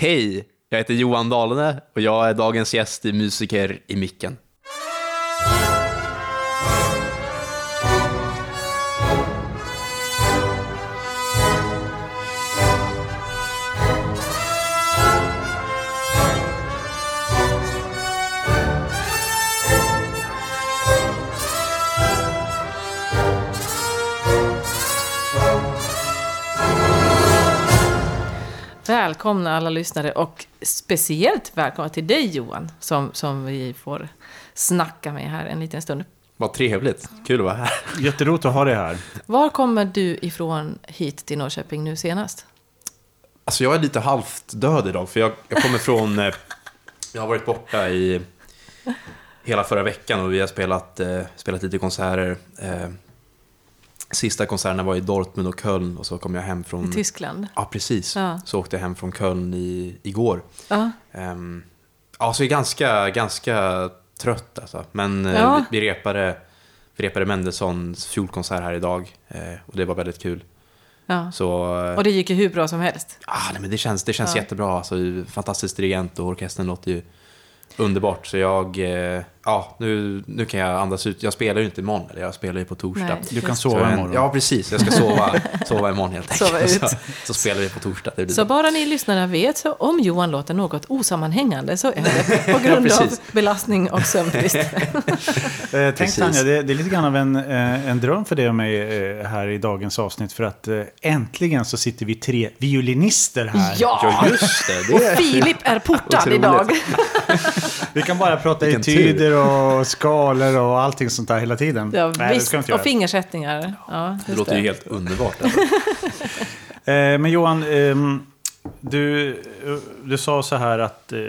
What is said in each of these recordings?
Hej! Jag heter Johan Dalene och jag är dagens gäst i Musiker i micken. Välkomna alla lyssnare och speciellt välkomna till dig Johan som, som vi får snacka med här en liten stund. Vad trevligt. Kul att vara här. Jätteroligt att ha dig här. Var kommer du ifrån hit till Norrköping nu senast? Alltså jag är lite halvt död idag för jag, jag kommer från... Eh, jag har varit borta i hela förra veckan och vi har spelat, eh, spelat lite konserter. Eh, sista konserterna var i Dortmund och Köln och så kom jag hem från... I Tyskland? Ja, precis. Ja. Så åkte jag hem från Köln i, igår. Ja. Um, ja, så jag är ganska, ganska trött alltså. Men eh, Ja. vi, vi repade, vi repade Mendelssohns fjolkonsert här idag eh, och det var väldigt kul. ja. Så, eh, Och det gick ju hur bra som helst. ah, nej, men det känns, det känns Ja. jättebra. Alltså, fantastisk dirigent och orkestern låter ju underbart. Så jag, ja, nu, nu kan jag andas ut. Jag spelar ju inte imorgon, eller jag spelar ju på torsdag. Nej. Du kan Så sova en- imorgon. Ja, precis. Jag ska sova, sova imorgon helt enkelt. Sova ut. Så, så spelar vi på torsdag. Det blir Så bara ni lyssnare vet, så om Johan låter något osammanhängande så är det på Ja, grund av precis. belastning och sömnbrist. Eh, tänk. Tanja, det, det är lite grann av en, eh, en dröm för dig och mig eh, här i dagens avsnitt. För att äntligen så sitter vi tre violinister här. Ja! Ja, just det. Och det är... Filip är portad Otroligt. idag. Vi kan bara prata Vilken etyder och skalor och allting sånt där hela tiden. Ja, Nej, det visst. ska inte Och fingersättningar. Ja, Det låter ju helt underbart. Alltså. Eh, men Johan, ehm, du, du sa så här att eh,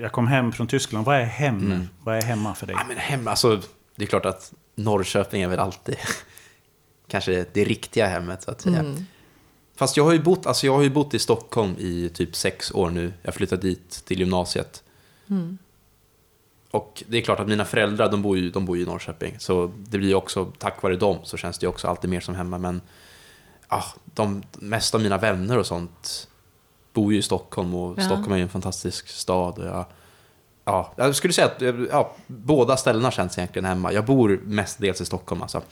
jag kom hem från Tyskland. Vad är hem? Mm. Vad är hemma för dig? Ja, men hemma, alltså, det är klart att Norrköping är väl alltid kanske det riktiga hemmet, så att säga. Mm. Fast jag har, ju bott, alltså jag har ju bott i Stockholm i typ sex år nu. Jag flyttade dit till gymnasiet. Mm. Och det är klart att mina föräldrar, de bor ju, de bor ju i Norrköping. Så det blir ju också, tack vare dem, så känns det ju också alltid mer som hemma. Men ah, de mesta av mina vänner och sånt bor ju i Stockholm. Och Ja. Stockholm är ju en fantastisk stad. Och jag, ja, jag skulle säga att ja, båda ställena känns egentligen hemma. Jag bor mestadels i Stockholm alltså.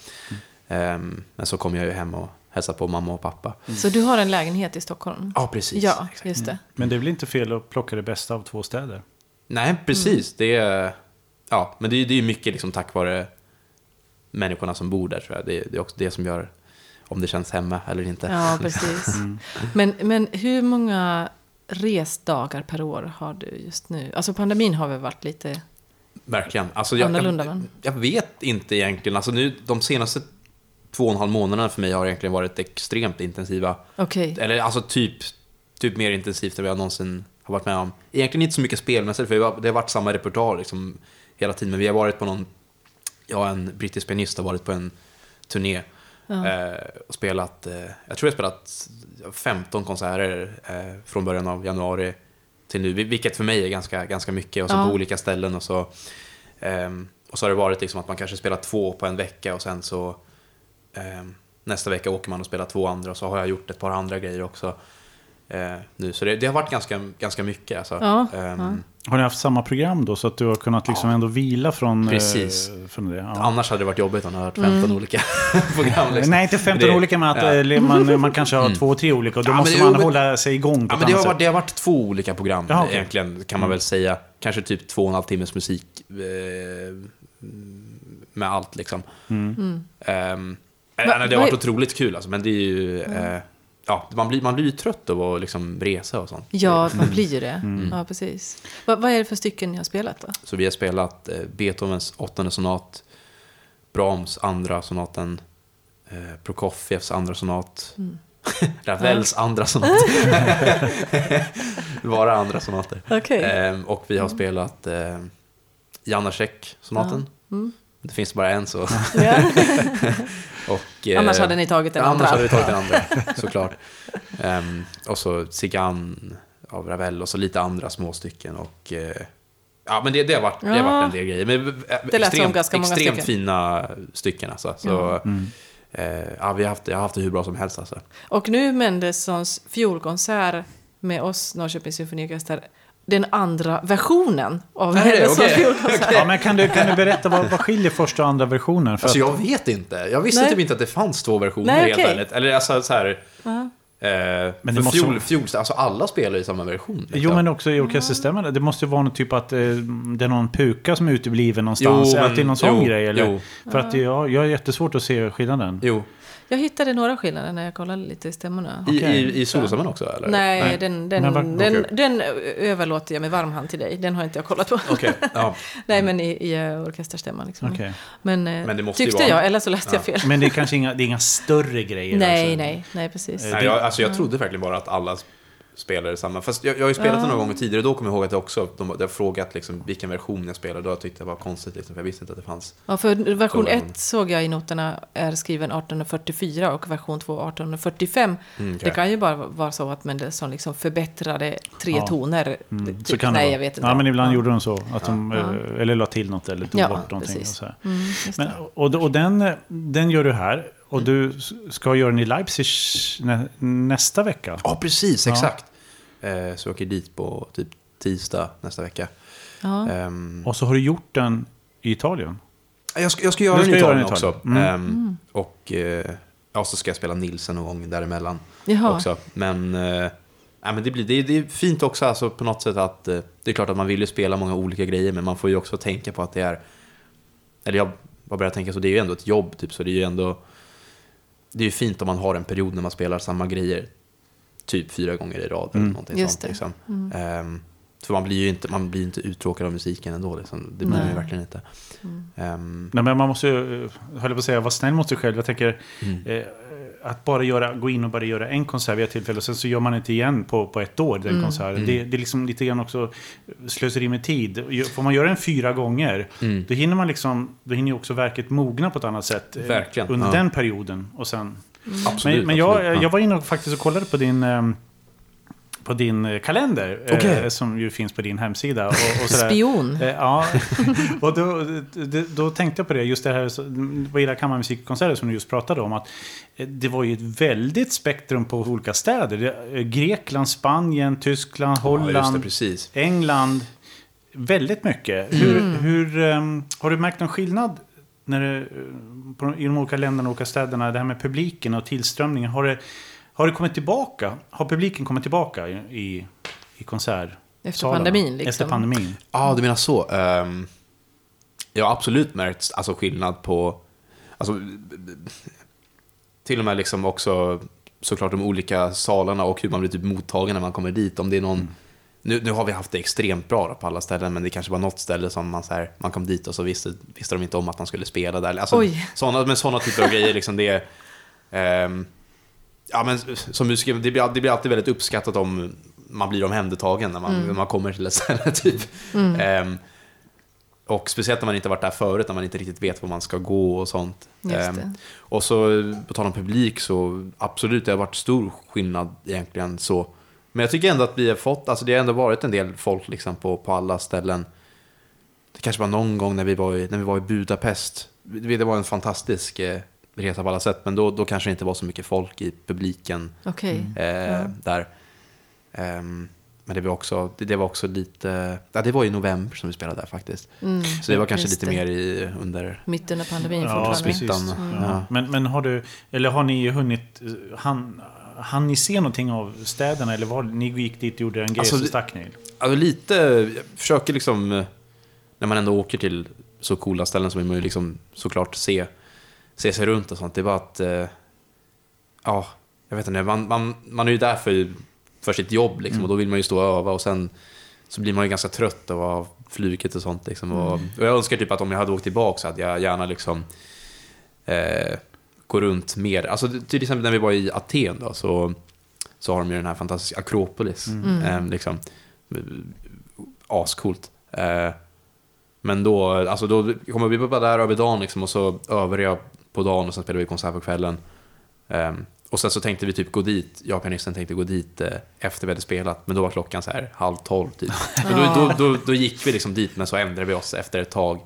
Ehm, men så kommer jag ju hem och hälsar på mamma och pappa. Så du har en lägenhet i Stockholm? Ja, precis. Ja, just det. Men det är väl inte fel att plocka det bästa av två städer? Nej, precis. Det är, ja, men det är det är ju mycket liksom tack vare människorna som bor där tror jag. Det är, det är också det som gör om det känns hemma eller inte. Ja, precis. Men, men hur många resdagar per år har du just nu? Alltså pandemin har väl varit lite... Verkligen. Alltså, jag, Annorlunda, jag, jag vet inte egentligen. Alltså, nu, de senaste två och en halv månaderna för mig har egentligen varit extremt intensiva. Okej. Eller alltså typ, typ mer intensivt än vad jag någonsin har varit med om. Egentligen inte så mycket spelmässigt, för det har- varit samma repertoar liksom hela tiden. Men vi har varit på någon, jag och en brittisk pianist har varit på en turné. Ja. Eh, och spelat, eh, jag tror jag har spelat 15 konserter eh, från början av januari till nu. vil- Vilket för mig är ganska, ganska mycket. Och så Ja. på olika ställen. Och så, ehm, och så har det varit liksom att man kanske spelar två på en vecka och sen så ehm, nästa vecka åker man och spelar två andra. Och så har jag gjort ett par andra grejer också. Eh, nu. Så det, det har varit ganska, ganska mycket. Alltså. Ja, Ehm, ja. Har ni haft samma program då så att du har kunnat liksom Ja. ändå vila från, Precis. eh, från det? Ja. Annars hade det varit jobbigt om det hade varit 15 olika program. Liksom. Nej, inte 15 Det- olika, men att ja. eh, man, man kanske har två, tre olika. Och då måste det- man men- hålla sig igång på Ja, men det, har varit, det har varit två olika program Jaha, okej. egentligen, kan man väl säga. Kanske typ två och en halv timmes musik eh, med allt liksom. Mm. Va- nej, det har varit otroligt kul alltså, men det är ju... Eh, ja, man blir, man blir ju trött av att liksom resa och sånt. Ja, man blir ju det. Mm. Ja, precis. Va, vad är det för stycken ni har spelat då? Så vi har spelat eh, Beethovens åttonde sonat, Brahms andra sonaten, eh, Prokofievs andra sonat, Mm. Ravels andra sonat. Bara andra sonater. Okej. Ehm, och vi har spelat eh, Janacek-sonaten. Mm. Det finns bara en så. Ja. och, eh, Annars hade ni tagit den ja, andra. Annars hade vi tagit den andra, såklart. Ehm, och så Cigan av Ravel och så lite andra små stycken. Och, eh, ja, men det, det, har varit, det har Ja. varit en del grejer. Men, eh, Det lät som extremt, ganska många extremt stycken. fina stycken alltså. Så, Ja. Mm. eh, ja, vi har haft, jag har haft det hur bra som helst alltså. Och nu Mendelssohns fjolkonsert med oss, Norrköpings symfoniorkester, den andra versionen av? Hennes fiolkonsert. Ja, men kan du, kan du berätta vad, vad skiljer första och andra versionen? För Alltså jag vet inte. Jag visste Nej. typ inte att det fanns två versioner Nej, helt ärligt. Eller alltså så här... Eh, Men det måste- fjol, fjol, alltså alla spelar i samma version. liksom. Jo, men också i orkesterstämmorna. Det måste ju vara något typ att eh, det är någon puka som är utebliven någonstans. Jo, men- att det är någon sån jo, grej. Eller? jo. För att jag, jag har jättesvårt att se skillnaden. Jo, Jag hittade några skillnader när jag kollade lite i stämmorna. i, Okej. i, i solosamman också eller? Nej, Nej. Den, den, Men var- den, den överlåter jag med varm hand till dig. Den har inte jag kollat på. Okej, ja. Nej, men i, i eh, orkesterstämman. Liksom. Okej. Men, eh, Men det måste tyckte vara- jag, eller så läste jag fel. Men det är kanske inga, det är inga större grejer? Nej, alltså. nej, nej, precis. Nej, jag, alltså jag trodde verkligen bara att alla spelade samma. Fast jag, jag har ju spelat det några gånger tidigare, då kommer jag ihåg att jag också de, jag har frågat liksom, vilken version jag spelade. Då jag tyckte det var konstigt, liksom, för jag visste inte att det fanns. Ja, för version Så- 1 såg jag i noterna är skriven 1844 och version 2 1845. Mm, okej. Det kan ju bara vara så att Mendelssohn liksom förbättrade tre Ja. toner. Mm, Typ- så kan det nej, jag vet inte. Ja, men ibland Ja. gjorde de så. Att de, Ja. eh, Eller la till något eller tog Ja, bort någonting. Och precis. så här. Mm, Men, det. och och den, den gör du här. Och du ska göra den i Leipzig nä, nästa vecka. Ja, precis, Ja. exakt. Eh, så jag åker dit på typ tisdag nästa vecka. Ja. Ehm, Och så har du gjort den i Italien. jag, ska, jag ska göra den i Italien den i också. Italien. Mm. Ehm, Och eh, ja, så ska jag spela Nilsen någon gång däremellan Jaha. också. Men, eh, ja, men det, blir, det, det är fint också alltså, på något sätt att eh, det är klart att man vill ju spela många olika grejer men man får ju också tänka på att det är eller jag har börjat tänka så, det är ju ändå ett jobb typ så det är ju ändå det är ju fint om man har en period när man spelar samma grejer typ fyra gånger i rad eller Mm. någonting Just sånt. det. Liksom. Mm. Ehm, för man blir ju inte, man blir inte uttråkad av musiken ändå. Liksom. Det blir man ju verkligen inte. Mm. Ehm, Nej, men man måste ju, eh, höll på att säga, vara snäll mot sig själv. Jag tänker mm. eh, att bara göra, gå in och bara göra en konsert vid ett tillfälle och sen så gör man inte igen på, på ett år den Mm. konserten. Mm. Det, det är liksom lite grann också slöseri med tid. Får man göra den fyra gånger, Mm. då hinner man liksom, då hinner ju också verket mogna på ett annat sätt. eh, Verkligen, Under ja. den perioden. Och sen, Absolut. men men jag, absolut, ja. jag var inne och faktiskt och kollade på din... eh, På din eh, kalender, eh, Okej. som ju finns på din hemsida. Och, och sådär. Spion. Eh, Ja, och då, då, då tänkte jag på det, just det här vad gäller kammarmusikkonserter som du just pratade om. Att eh, det var ju ett väldigt spektrum på olika städer. Det- eh, Grekland, Spanien, Tyskland, Ja, just det, Holland. England. Väldigt mycket. Hur, hur, ehm, har du märkt någon skillnad när det, eh, på, i de olika länderna och olika städerna? Det här med publiken och tillströmningen. Har det, har det kommit tillbaka? Har publiken kommit tillbaka i, i, i konsert? Efter salarna? pandemin, liksom. Efter pandemin. Ja, du menar så. Um, jag har absolut märkt alltså, skillnad på... Alltså, till och med liksom också såklart de olika salarna och hur man blir typ mottagen när man kommer dit. Om det är någon... Nu, nu har vi haft det extremt bra på alla ställen, men det kanske var något ställe som man, så här, man kom dit och så visste, visste de inte om att man skulle spela där. Alltså, Oj. Såna, men sådana typer av grejer, liksom det är... ja, men som musiker, det blir, det blir alltid väldigt uppskattat om man blir omhändertagen när man, Mm. när man kommer till ett ställe. Typ. Ehm, och speciellt när man inte varit där förut, när man inte riktigt vet var man ska gå och sånt. Ehm, och så på tal om publik så absolut, det har varit stor skillnad egentligen så. Men jag tycker ändå att vi har fått, alltså det har ändå varit en del folk liksom på, på alla ställen. Det kanske var någon gång när vi var i, när vi var i Budapest. Det det var en fantastisk resa på alla sätt, men då, då kanske det inte var så mycket folk i publiken Okej. eh, Ja. där. Ehm, men det var, också, det, det var också lite, ja det var i november som vi spelade där faktiskt. Mm, Så det var kanske just lite det. mer i, under Mitt under pandemin Ja, fortfarande. smittan. Mm. Ja. Men, men har du, eller har ni hunnit, han, han ni se någonting av städerna? Eller var, ni gick dit och gjorde en grej Alltså, så stack ni? Alltså lite, jag försöker liksom, eh, när man ändå åker till så coola ställen så vill man ju liksom såklart se, se sig runt och sånt. Det är bara att, eh, ja, jag vet inte, man, man, man är ju där för, för sitt jobb liksom, och då vill man ju stå och öva och sen så blir man ju ganska trött av flugit och sånt liksom. Och, och jag önskar typ att om jag hade åkt tillbaka så hade jag gärna liksom eh, gå runt mer. Alltså till exempel när vi var i Aten då så, så har de ju den här fantastiska Akropolis. Mm. Eh, liksom ascoolt. Eh, men då, alltså då kommer vi bara där över dagen liksom, och så övar jag på dagen och sen spelar vi konsert på kvällen. Eh, och sen så tänkte vi typ gå dit, jag och pianisten tänkte gå dit eh, efter vi hade spelat, men då var klockan så här halv tolv typ. Och då, då, då, då gick vi liksom dit, men så ändrade vi oss efter ett tag.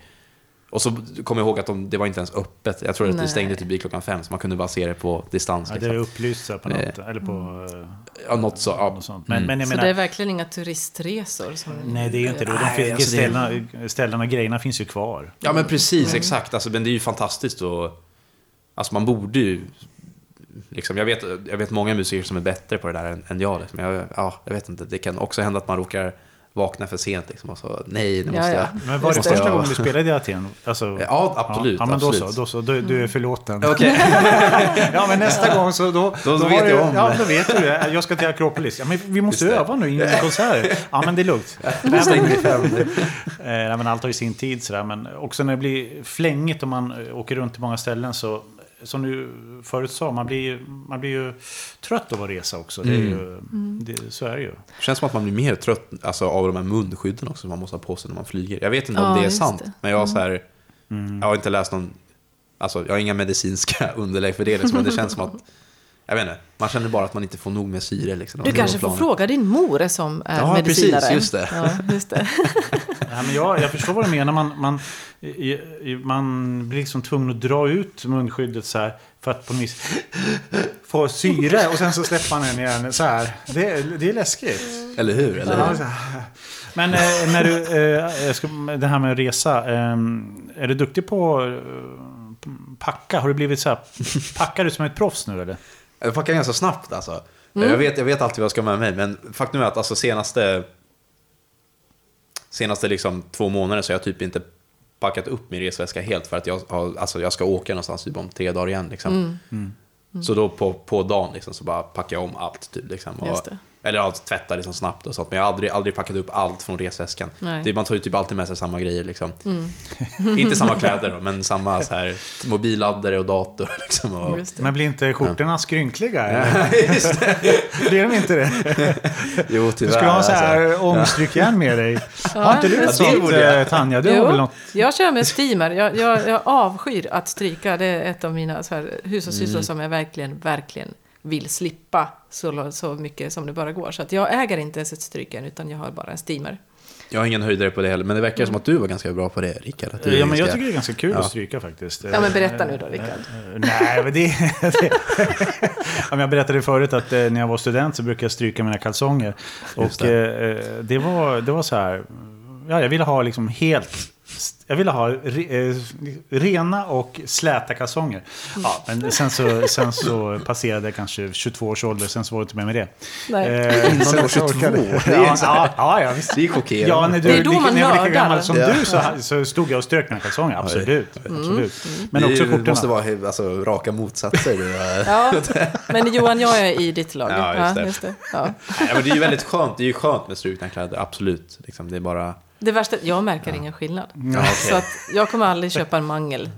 Och så kommer jag ihåg att de, det var inte ens öppet. Jag tror att det stängde typ vid klockan fem, så man kunde bara se det på distans. Ja, det Liksom. är upplyst så här på något, Eh, eller på... eh, Ja, något så. Ja. något sånt. Men, Mm. men jag Så menar, det är verkligen inga turistresor? Som nej det är ju inte det. De Nej, alltså det- ställena, ställena och grejerna finns ju kvar. Ja men precis, exakt. Alltså, men det är ju fantastiskt och... Alltså man borde ju... Liksom, jag, vet, jag vet många musiker som är bättre på det där än, än jag. Liksom. jag. Ja, jag vet inte. Det kan också hända att man råkar vakna för sent liksom, och så nej, nu Ja, måste ja. jag... Men var det första jag- gången du spelade i Aten? Alltså, Ja, absolut. Ja, men då absolut. så. Då så. Du, du är förlåten. Okej. Ja, men nästa gång så då... Då har vet du- jag om Ja, det. då vet du det. Jag ska till Akropolis. Ja, men vi måste Just det. öva nu innan konserter. Ja, men det är lugnt. Nej, men, eh, nej, men allt har ju sin tid sådär. Men också när det blir flängigt och man eh, åker runt till många ställen så... Som du förut sa, man blir, ju- man blir ju trött av att resa också. Det är ju, det, så är det ju. Det känns som att man blir mer trött alltså, av de här munskydden också som man måste ha på sig när man flyger. Jag vet inte om Ja, det är sant, det. men jag har så här... Jag har inte läst någon... Alltså, jag har inga medicinska underlägg för det, liksom, men det känns som att... Jag vet inte, man känner bara att man inte får nog med syre. Liksom, Du kanske får fråga din mor som är Ja, medicinare. precis, just det. Ja, just det. Ja, men jag, jag förstår vad du menar. Man, man, i- i- man blir liksom tvungen att dra ut munskyddet så här. För att på något vis få syre. Och sen så släpper man den igen så här. Det, det är läskigt. Eller hur? Eller Ja, hur? här. Men eh, när du, eh, ska, det här med att resa. Eh, är du duktig på eh, packa? Har du blivit så här, packar du som ett proffs nu eller? Jag packar ganska snabbt alltså. Jag, vet, jag vet alltid vad jag ska med mig, men faktum är att alltså, senaste, senaste liksom, två månader så har jag typ inte packat upp min resväska helt för att jag, har, alltså, jag ska åka någonstans typ om tre dagar igen. Liksom. Så då på, på dagen liksom, så bara packar jag om allt. Typ, liksom, och, Just det. Eller ja, tvättar liksom snabbt och sånt. Men jag har aldrig, aldrig packat upp allt från resväskan. Nej. Det, man tar ju typ alltid med sig samma grejer. Liksom. inte samma kläder då, men samma så här, mobilladdare och dator. Liksom, och, Just det. Men blir inte skjortorna skrynkliga? Eller? Blir de inte det? jo, Du tyvärr. skulle ha så alltså. här ångstrykjärn med dig. Ja, har inte du ett sånt, jag. eh, Tanja? Du har väl något? jag kör med steamer. Jag, jag, jag avskyr att stryka. Det är ett av mina hushållssysslor Mm. som jag verkligen, verkligen vill slippa så, så mycket som det bara går. Så att jag äger inte ens ett strykjärn utan jag har bara en steamer. Jag har ingen höjdare på det heller, men det verkar som att du var ganska bra på det, Rickard. Att du Ja, men jag ska- tycker det är ganska kul Ja. att stryka faktiskt. Ja, men berätta nu då, Rickard. Eh, Nej, men det... det ja, men jag berättade förut att eh, när jag var student så brukade jag stryka mina kalsonger. Och det. Eh, det, var, det var så här... Ja, jag ville ha liksom helt... Jag ville ha re, eh, rena och släta kalsonger. Ja, men sen så, sen så passerade jag kanske 22 års ålder, sen så var det inte mer med det. Nej. Eh, Innan du var så 22? orkade- Det är Ja, ja, ja, ja, visst. Det är chockerande. Ja, när, du, Det är då man när jag var lika gammal som Ja. du så, så stod jag och strök mina kalsonger. Absolut. absolut. Men det också skjortorna. måste vara alltså, raka motsatser. Ja, men Johan, jag är i ditt lag. Ja, just det. just det. Ja. Nej, men det är ju väldigt skönt. Det är ju skönt med strukna kläder, absolut. Liksom, det är bara... Det värsta, jag märker ingen skillnad. Ja, okej. Så att jag kommer aldrig köpa en mangel.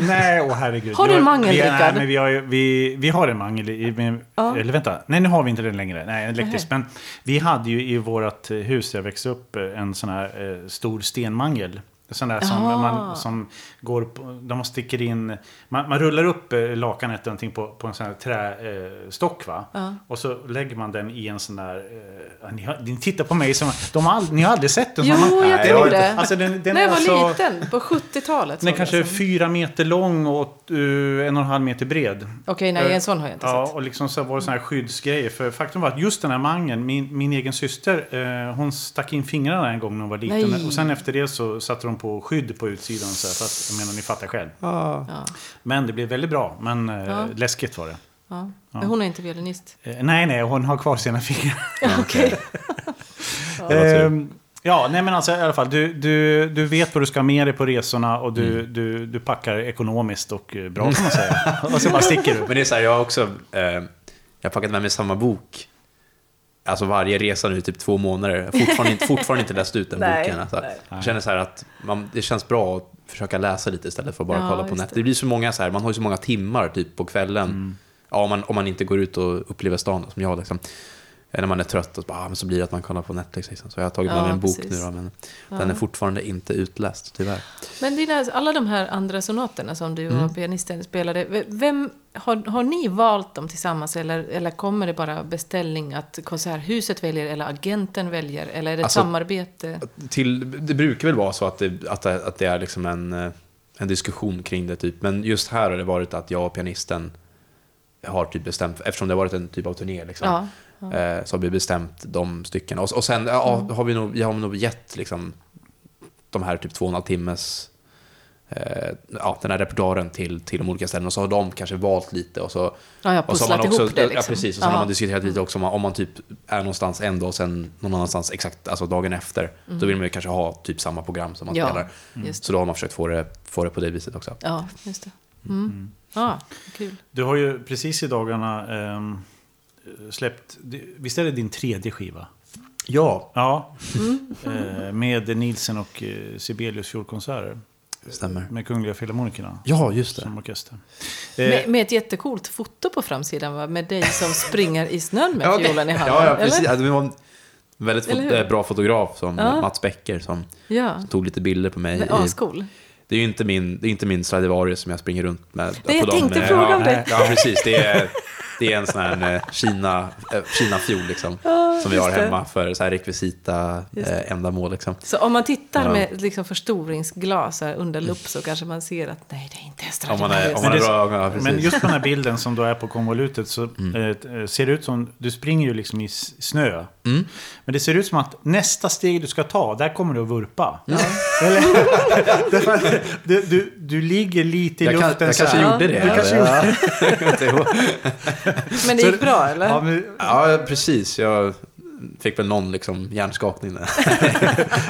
Nej, åh herregud. Har du en Vi mangel, vi, nej, Rickard? men vi, har, vi, vi har en mangel. I, med, Ja. Eller vänta, nej nu har vi inte den längre. Nej, en elektrisk. Men vi hade ju i vårt hus där jag växte upp eh, en sån här eh, stor stenmangel. Sån där som, man, som går på, de sticker in, man, man rullar upp eh, lakanet eller någonting på, på en sån här trästock va? Ja. Och så lägger man den i en sån där, eh, ni, har, ni tittar på mig som, de har ni har aldrig sett en Jo, sån? jag Nej, tror det. Alltså den, den När är jag var alltså, liten, på 70-talet. den är kanske jag som- fyra meter lång och uh, en och en halv meter bred. Okej, nej, en sån har jag inte Ja, sett. och liksom så var det såna här skyddsgrejer. För faktum var att just den här mangeln, min, min egen syster, eh, hon stack in fingrarna en gång när hon var liten. Nej. Och sen efter det så satte de på skydd på utsidan. Så här, fast, jag menar, ni fattar själv. Ja, Men det blev väldigt bra. Men eh, Ja. läskigt var det. ja. Men hon är inte violinist. Eh, nej, nej, hon har kvar sina fingrar. Okej. Ehm, ja, nej men alltså i alla fall. Du, du, du vet vad du ska med dig på resorna och du, du, du packar ekonomiskt och eh, bra kan man säga. och så bara sticker du. Men det är så här, jag har också... Eh, jag har packat med mig samma bok. Alltså varje resa nu i typ två månader. Fortfarande inte, fortfarande inte läst ut den Nej, boken. Alltså. nej. Jag känner så här att man, det känns bra att försöka läsa lite istället för att bara Ja, kolla på nätet. det. Det. blir så många så här, man har ju så många timmar typ på kvällen. Ja, om, man, om man inte går ut och upplever stan som jag liksom. När man är trött och så, bara, ah, men så blir det att man kollar på Netflix. Liksom. Så jag har tagit med Ja, mig en bok precis. nu då, men den är fortfarande inte utläst tyvärr. Men dina, alla de här andra sonaterna som du Mm. och pianisten spelade, vem har, har ni valt dem tillsammans eller, eller kommer det bara beställning att Konserthuset väljer eller agenten väljer? Eller är det ett Alltså, samarbete? till, det brukar väl vara så att det, att det, att det är liksom en, eh, en diskussion kring det. Typ. Men just här har det varit att jag och pianisten har typ bestämt, eftersom det har varit en typ av turné, liksom, Ja. eh, så har vi bestämt de stycken. Och, och sen ja, Mm. har vi nog, vi har nog gett liksom, de här typ två och en halv timmes eh, ja, den här repertoaren till, till de olika ställena. Och så har de kanske valt lite. Och så, Ja, jag har och så har man också, ihop det. Liksom. Ja, precis. Och sen har man diskuterat lite också om man, om man typ är någonstans en dag och sen någon annanstans exakt, alltså dagen efter. Då vill man ju kanske ha typ samma program som man Mm. Ja, spelar. just Så då har man försökt få det, få det på det viset också. Ja, just det. Mm. Ja, kul. Du har ju precis i dagarna ehm, släppt, visst är det din tredje skiva? Ja, Ja. Mm. Eh, med Nielsen och eh, Sibelius fiolkonserter. Stämmer. Med Kungliga Filharmonikerna Ja, just det. som orkester. Eh, Med, med ett jättecoolt foto på framsidan, va? Med dig som springer i snön med fiolen i handen. Ja, ja precis. Eller? Det var en väldigt fot- eh, bra fotograf som Ja. Mats Becker som Ja, tog lite bilder på mig. men I, ascool. det är ju inte min, det är inte min Stradivarius som jag springer runt med. Nej, jag tänkte fråga om ja, det. Ja, precis. Det är, det är en sån här eh, Kina, eh, Kina-fiol liksom. Ja, som vi har hemma för så här rekvisita Just det. eh, ändamål. Liksom. Så om man tittar Ja. med liksom förstoringsglas här under lupp så kanske man ser att nej, det är inte Om man är, om man är bra ja. Men just på den här bilden som då är på konvolutet så Mm. eh, ser det ut som, du springer ju liksom i snö. Mm. Men det ser ut som att nästa steg du ska ta, där kommer du att vurpa. Mm. Eller, du, du, du ligger lite i jag, kan, luften. jag så kanske här. gjorde det. Du kanske ja. Jag inte ihåg. Men det gick bra, eller? Ja, men, ja, precis. Jag fick väl någon liksom, hjärnskakning där.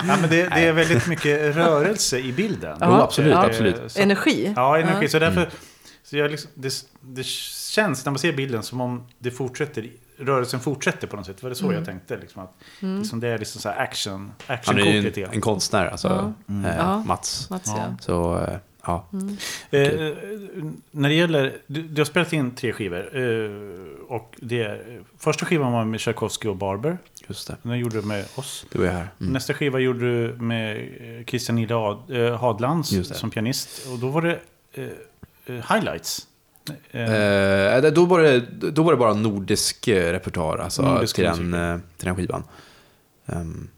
ja, men det, det är väldigt mycket rörelse i bilden. Jo, absolut, Eh, absolut. så- Energi. Ja, energi. Ja. Så därför, Mm. så jag liksom, det, det känns när man ser bilden som om det fortsätter, rörelsen fortsätter på något sätt. Det var det så Mm. jag tänkte. Liksom, att, liksom, det är liksom så här action, Han action är ju en, en konstnär, alltså, eh, Ja. Mats. Mats, Ja. ja. Så, ja. Eh, när det gäller, du, du har spelat in tre skivor. Eh, och det första skivan var med Tchaikovsky och Barber. Just det. Den gjorde du med oss. Du är här. Mm. Nästa skiva gjorde du med eh, Christian Ad, eh, Hadlands det. som pianist. Och då var det eh, eh, highlights. Då, var det, då var det bara nordisk repertoar alltså, Nordisk till, den, till den skivan. Ehm,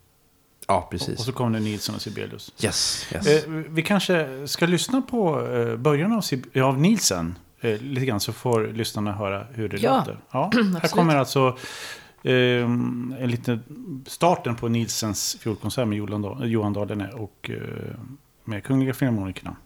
ja, precis. och så kom det Nilsson och Sibelius. Yes, yes. Eh, vi kanske ska lyssna på eh, början av, Sib- av Nielsen. Eh, lite grann så får lyssnarna höra hur det Ja. låter. Ja, här kommer alltså eh, en liten starten på Nielsens fiolkonsert med Johan Dahl- Johan Dahlene och eh, med Kungliga Filharmonikerna.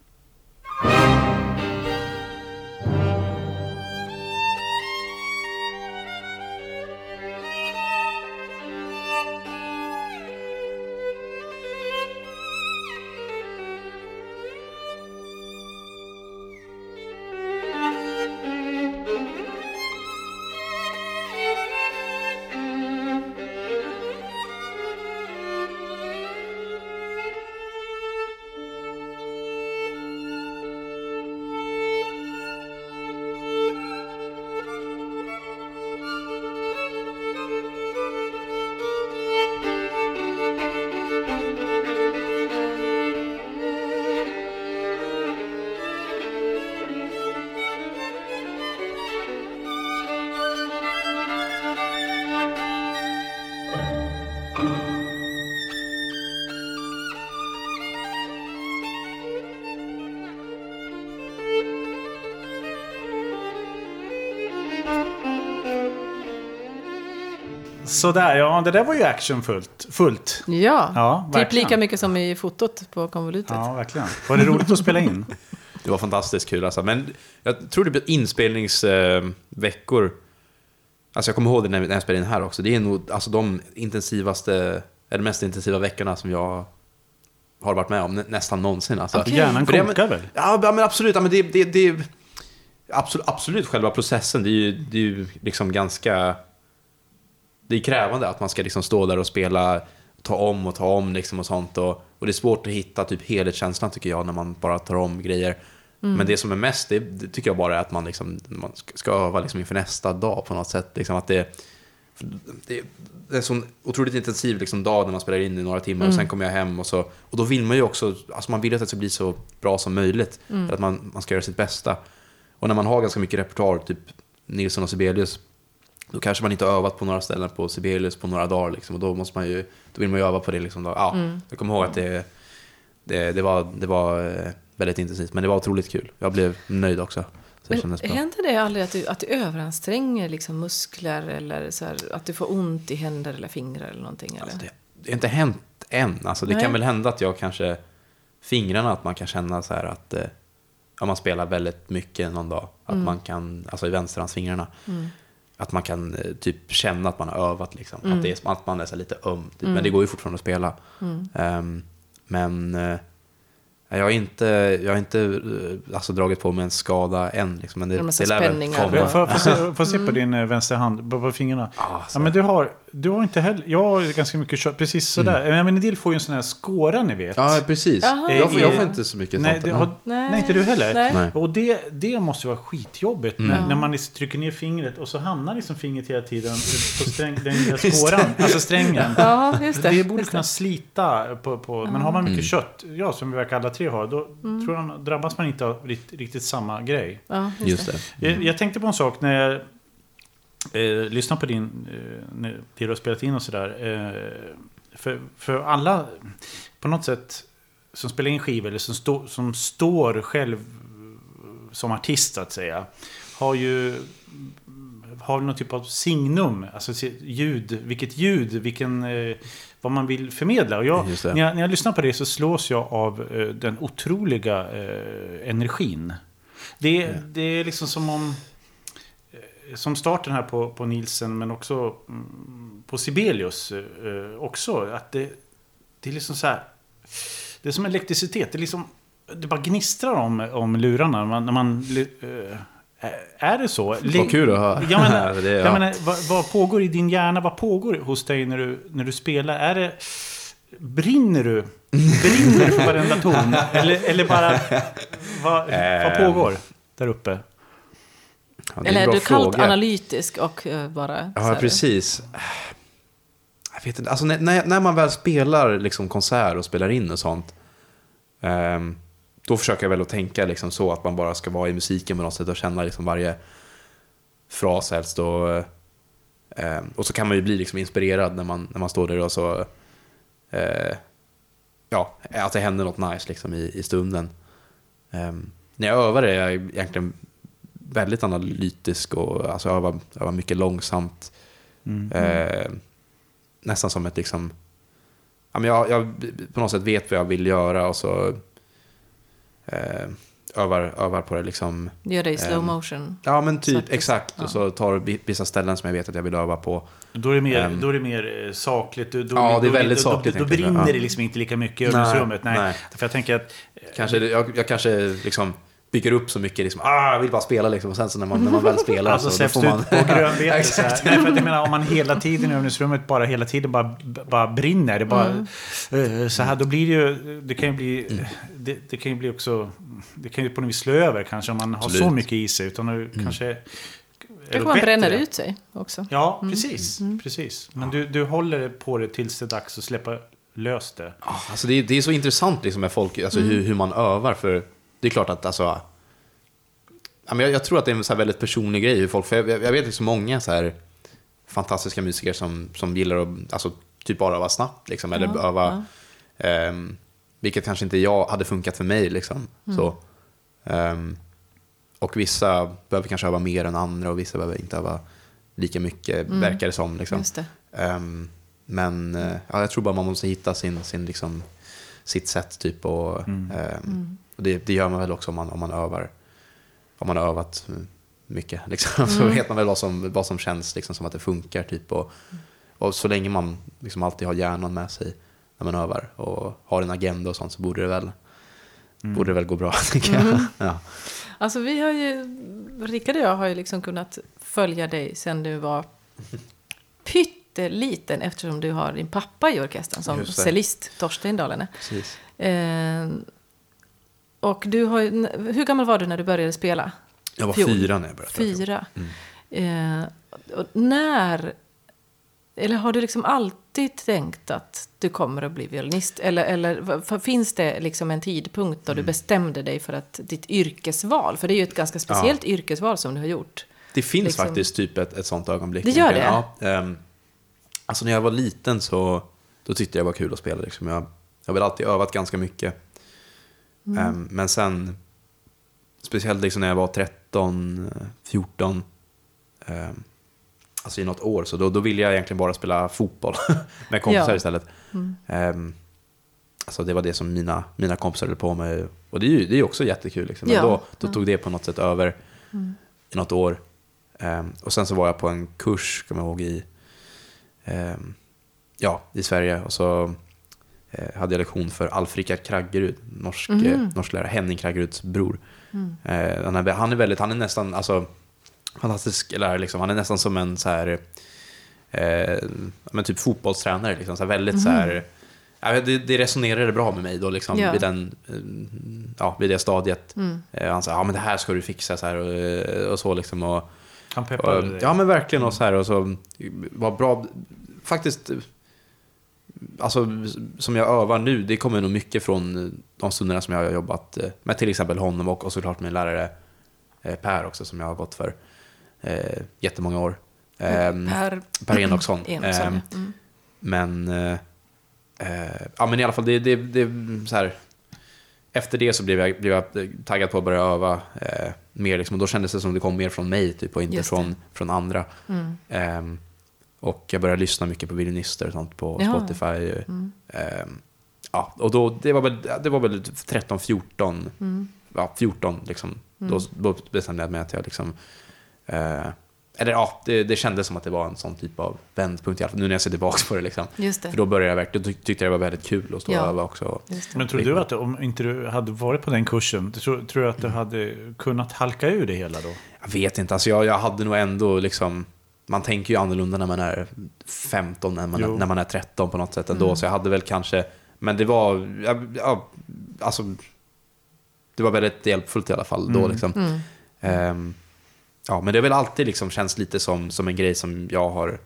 Sådär, ja det där var ju actionfullt. Fullt. Ja, Ja, typ verkligen. lika mycket som i fotot på konvolutet. Ja, verkligen. Var det roligt att spela in? Det var fantastiskt kul alltså. Men jag tror det blir inspelningsveckor. Alltså jag kommer ihåg det när jag spelade in här också. Det är nog alltså, de intensivaste, eller mest intensiva veckorna som jag har varit med om nä- nästan någonsin. Alltså. Okej. Hjärnan kokar väl? Ja, men absolut. Ja, men det, det, det, absolut, absolut själva processen. Det är ju, det är ju liksom ganska... Det är krävande att man ska liksom stå där och spela, ta om och ta om liksom och sånt. Och, och det är svårt att hitta typ helhetskänslan tycker jag när man bara tar om grejer. Men det som är mest, det, det tycker jag bara är att man, liksom, man ska- öva liksom inför nästa dag på något sätt. Liksom att det, det, det är en sån otroligt intensiv liksom dag när man spelar in i några timmar och sen kommer jag hem och så... Och då vill man ju också, alltså man vill att det ska bli så bra som möjligt. Att man, man ska göra sitt bästa. Och när man har ganska mycket repertoar, typ Nilsson och Sibelius, då kanske man inte har övat på några ställen på Sibelius på några dagar. Liksom, och då, måste man ju, då vill man ju öva på det. Liksom, då. Ja, Jag kommer ihåg att det, det, det var, det var eh, väldigt intensivt, men det var otroligt kul. Jag blev nöjd också. Så det Men bra. händer det aldrig att du, att du överanstränger liksom muskler eller så här, att du får ont i händer eller fingrar eller någonting? Eller? Alltså, det, det har inte hänt än. Alltså, det Nej. kan väl hända att jag kanske, fingrarna, att man kan känna så här att, eh, om man spelar väldigt mycket någon dag, att Mm. man kan, alltså i vänsterhandsfingrarna, att man kan eh, typ känna att man har övat liksom. Att, det är, att man är lite öm. Typ. Men det går ju fortfarande att spela. Ehm, men eh, jag har inte, jag har inte eh, alltså, dragit på mig en skada än. Liksom. Men det, Det lär väl komma. jag, får, får, se, får se på din eh, vänstra hand, på, på fingrarna? Ah, Ja, men du har, du har inte heller, jag har ganska mycket kött, precis sådär. Men en del får ju en sån här skåra ni vet. Ja, precis. Jaha. Jag, får, jag får Eh, inte så mycket Nej, sånt. Ja. har, Nej. nej. inte du heller? Nej. Och det, det måste vara skitjobbigt när, Mm. när man liksom trycker ner fingret och så hamnar liksom fingret hela tiden på sträng, den lilla skåran, alltså strängen. Ja, just det. Det borde just kunna det. slita på, på men har man mycket Mm. kött, ja som vi verkar alla tre ha, då Mm. tror jag, drabbas man inte av riktigt, riktigt samma grej. Ja, just Just det. det. Jag, jag tänkte på en sak när jag eh, lyssnade på din, eh, när det du har spelat in och sådär. Eh, för, för alla, på något sätt, som spelar in skivor eller som, stå, som står själv som artist så att säga, har ju har någon typ av signum, alltså ljud, vilket ljud, vilken, eh, vad man vill förmedla. Och jag, när, jag, när jag lyssnar på det så slås jag av eh, den otroliga eh, energin. Det, det är liksom som om, som starten här på, på Nielsen men också mm, på Sibelius eh, också, att det, det är liksom så här, det är som elektricitet, det är liksom, det bara gnistrar om, om lurarna. När man, när man eh, är det så? Vad kul att höra. Jag menar, Det är- jag ja. menar vad, vad pågår i din hjärna? Vad pågår hos dig när du, när du spelar? Är det, brinner du? Brinner du för varenda ton? Eller, eller bara, vad, vad Eh. pågår där uppe? Ja, en Eller är du kallt fråga. analytisk och eh, bara... Ja, precis. Jag vet inte, alltså när- när, man väl spelar liksom konsert och spelar in och sånt. ehm, då försöker jag väl att tänka liksom så att man bara ska vara i musiken på något sätt och känna liksom varje fras helst. Och, ehm, och så kan man ju bli liksom inspirerad när man, när man står där och så... eh, ja, att det händer något nice liksom i, i stunden. Ehm, när jag övar är jag egentligen väldigt analytisk och alltså övar, övar mycket långsamt. Mm. Eh, nästan som ett liksom... Ja, men jag, jag på något sätt vet vad jag vill göra och så eh, övar, övar på det liksom. Gör det i slow Ehm, motion. Ja men typ Sakta. exakt. Ja. Och så tar vi- vissa ställen som jag vet att jag vill öva på. Då är det mer, Ehm. då är det mer eh, sakligt. Då, då, Ja, det är väldigt då, sakligt Då, då brinner ja. det liksom inte lika mycket i Nej, övningsrummet. Nej. nej. För jag tänker att... Kanske, jag, jag kanske liksom bygger upp så mycket liksom, ah, jag vill bara spela liksom. Och sen så när man, när man väl spelar Alltså så då släpps får man... ut på grönbete. så här. Exakt. Nej, för att jag menar om man hela tiden i övningsrummet bara hela tiden bara, bara brinner. Det bara, eh, Så här, då blir det ju... Det kan ju bli... Mm. Det, det kan ju bli också... Det kan ju på något vis slå över kanske om man har så Absolut. mycket i sig. Utan nu Mm. kanske... Kanske man bränner ut sig också. Ja, precis. precis. Men du, du håller på det tills det är dags att släppa lös det. Ja, Alltså det, är, det är så intressant liksom med folk, alltså hur, hur man övar. För det är klart att alltså, ja, men jag, jag tror att det är en så här väldigt personlig grej. Hur folk, för jag, jag vet liksom många så här fantastiska musiker som, som gillar att alltså, typ bara öva snabbt. Liksom, eller Ja, öva, ehm, vilket kanske inte jag hade funkat för mig. Liksom, så. Ehm, och vissa behöver kanske öva mer än andra och vissa behöver inte öva lika mycket, verkar det som. Liksom. Just det. Ehm, men eh, ja, jag tror bara man måste hitta sin, sin liksom, sitt sätt typ. Och, ehm, och det, det gör man väl också om man, om man övar. Om man har övat mm, mycket. Liksom, Så vet man väl vad som, vad som känns liksom, som att det funkar. Typ, och, och så länge man liksom alltid har hjärnan med sig när man övar och har en agenda och sånt så borde det väl, borde det väl gå bra. Tycker jag. Ja. Alltså vi har ju, Rickard och jag har ju liksom kunnat följa dig sen du var pytteliten eftersom du har din pappa i orkestern som cellist, Torsten Dahlene. Precis. Eh, och du har, hur gammal var du när du började spela? Jag var Fjol. fyra när jag började. Fyra. Eh, och när Eller har du liksom alltid tänkt att du kommer att bli violinist? Eller, eller finns det liksom en tidpunkt då Mm. du bestämde dig för att ditt yrkesval, för det är ju ett ganska speciellt yrkesval som du har gjort. Det finns Liksom. faktiskt typ ett, ett sånt ögonblick. Det gör det? Ja, ehm, alltså när jag var liten så då tyckte jag det var kul att spela. Liksom. Jag, jag har väl alltid övat ganska mycket. Mm. Ehm, men sen, speciellt liksom när jag var 13, eh, 14, ehm, alltså i något år, så då, då ville jag egentligen bara spela fotboll med kompisar Ja. istället. Mm. Ehm, alltså det var det som mina, mina kompisar höll på med. Och det är ju det är också jättekul. Liksom. Men Ja. då, då tog det på något sätt över Mm. i något år. Och sen så var jag på en kurs, kommer jag ihåg, i, ja, i Sverige. Och så hade jag lektion för Alf-Rikard Kraggerud, norsk, Mhm. eh, norsk lärare, Henning Kraggeruds bror. Mm. Eh, han, är, han är väldigt, han är nästan, alltså, fantastisk lärare liksom. Han är nästan som en så här, eh, men typ fotbollstränare liksom. Så här, väldigt så här, ja, det, det resonerade bra med mig då liksom, Ja. vid, den, eh, ja, vid det stadiet. Mm. Eh, han sa, ja men det här ska du fixa så här och, eh, och så liksom. Och, Han peppade och, dig. ja men verkligen och så här och så var bra, faktiskt, alltså som jag övar nu, det kommer nog mycket från de stunderna som jag har jobbat eh, med till exempel honom och, och såklart min lärare eh, Per också som jag har gått för eh, jättemånga år. Ehm, Per Per Enoksson. Enoksson. Ehm, ja. Mm. men, eh, eh, ja men i alla fall, det, det, det så här. Efter det så blev jag, blev jag taggad på att börja öva eh, mer. Liksom, och då kändes det som det kom mer från mig typ, och inte från, från andra. Mm. Och jag började lyssna mycket på violinister och sånt på Ja. Spotify. Mm. Ehm, ja, och då, det var väl, det var väl 13, 14, Mm. ja 14 liksom. Mm. Då, bestämde jag mig att jag liksom, eh, eller ja, det, det kändes som att det var en sån typ av vändpunkt i alla fall, nu när jag ser tillbaka på det liksom. Just det. För då började jag verkligen, då tyck- tyckte jag det var väldigt kul att stå Ja. och öva också. Men tror du att om inte du hade varit på den kursen, tror, tror du att du hade kunnat halka ur det hela då? Jag vet inte, alltså jag, jag hade nog ändå liksom, man tänker ju annorlunda när man är 15 än man, Jo. när man är 13 på något sätt ändå. Mm. Så jag hade väl kanske, men det var, ja, ja, alltså, det var väldigt hjälpfullt i alla fall då Mm. liksom. Mm. Ehm, ja, men det har väl alltid liksom känts lite som, som en grej som jag har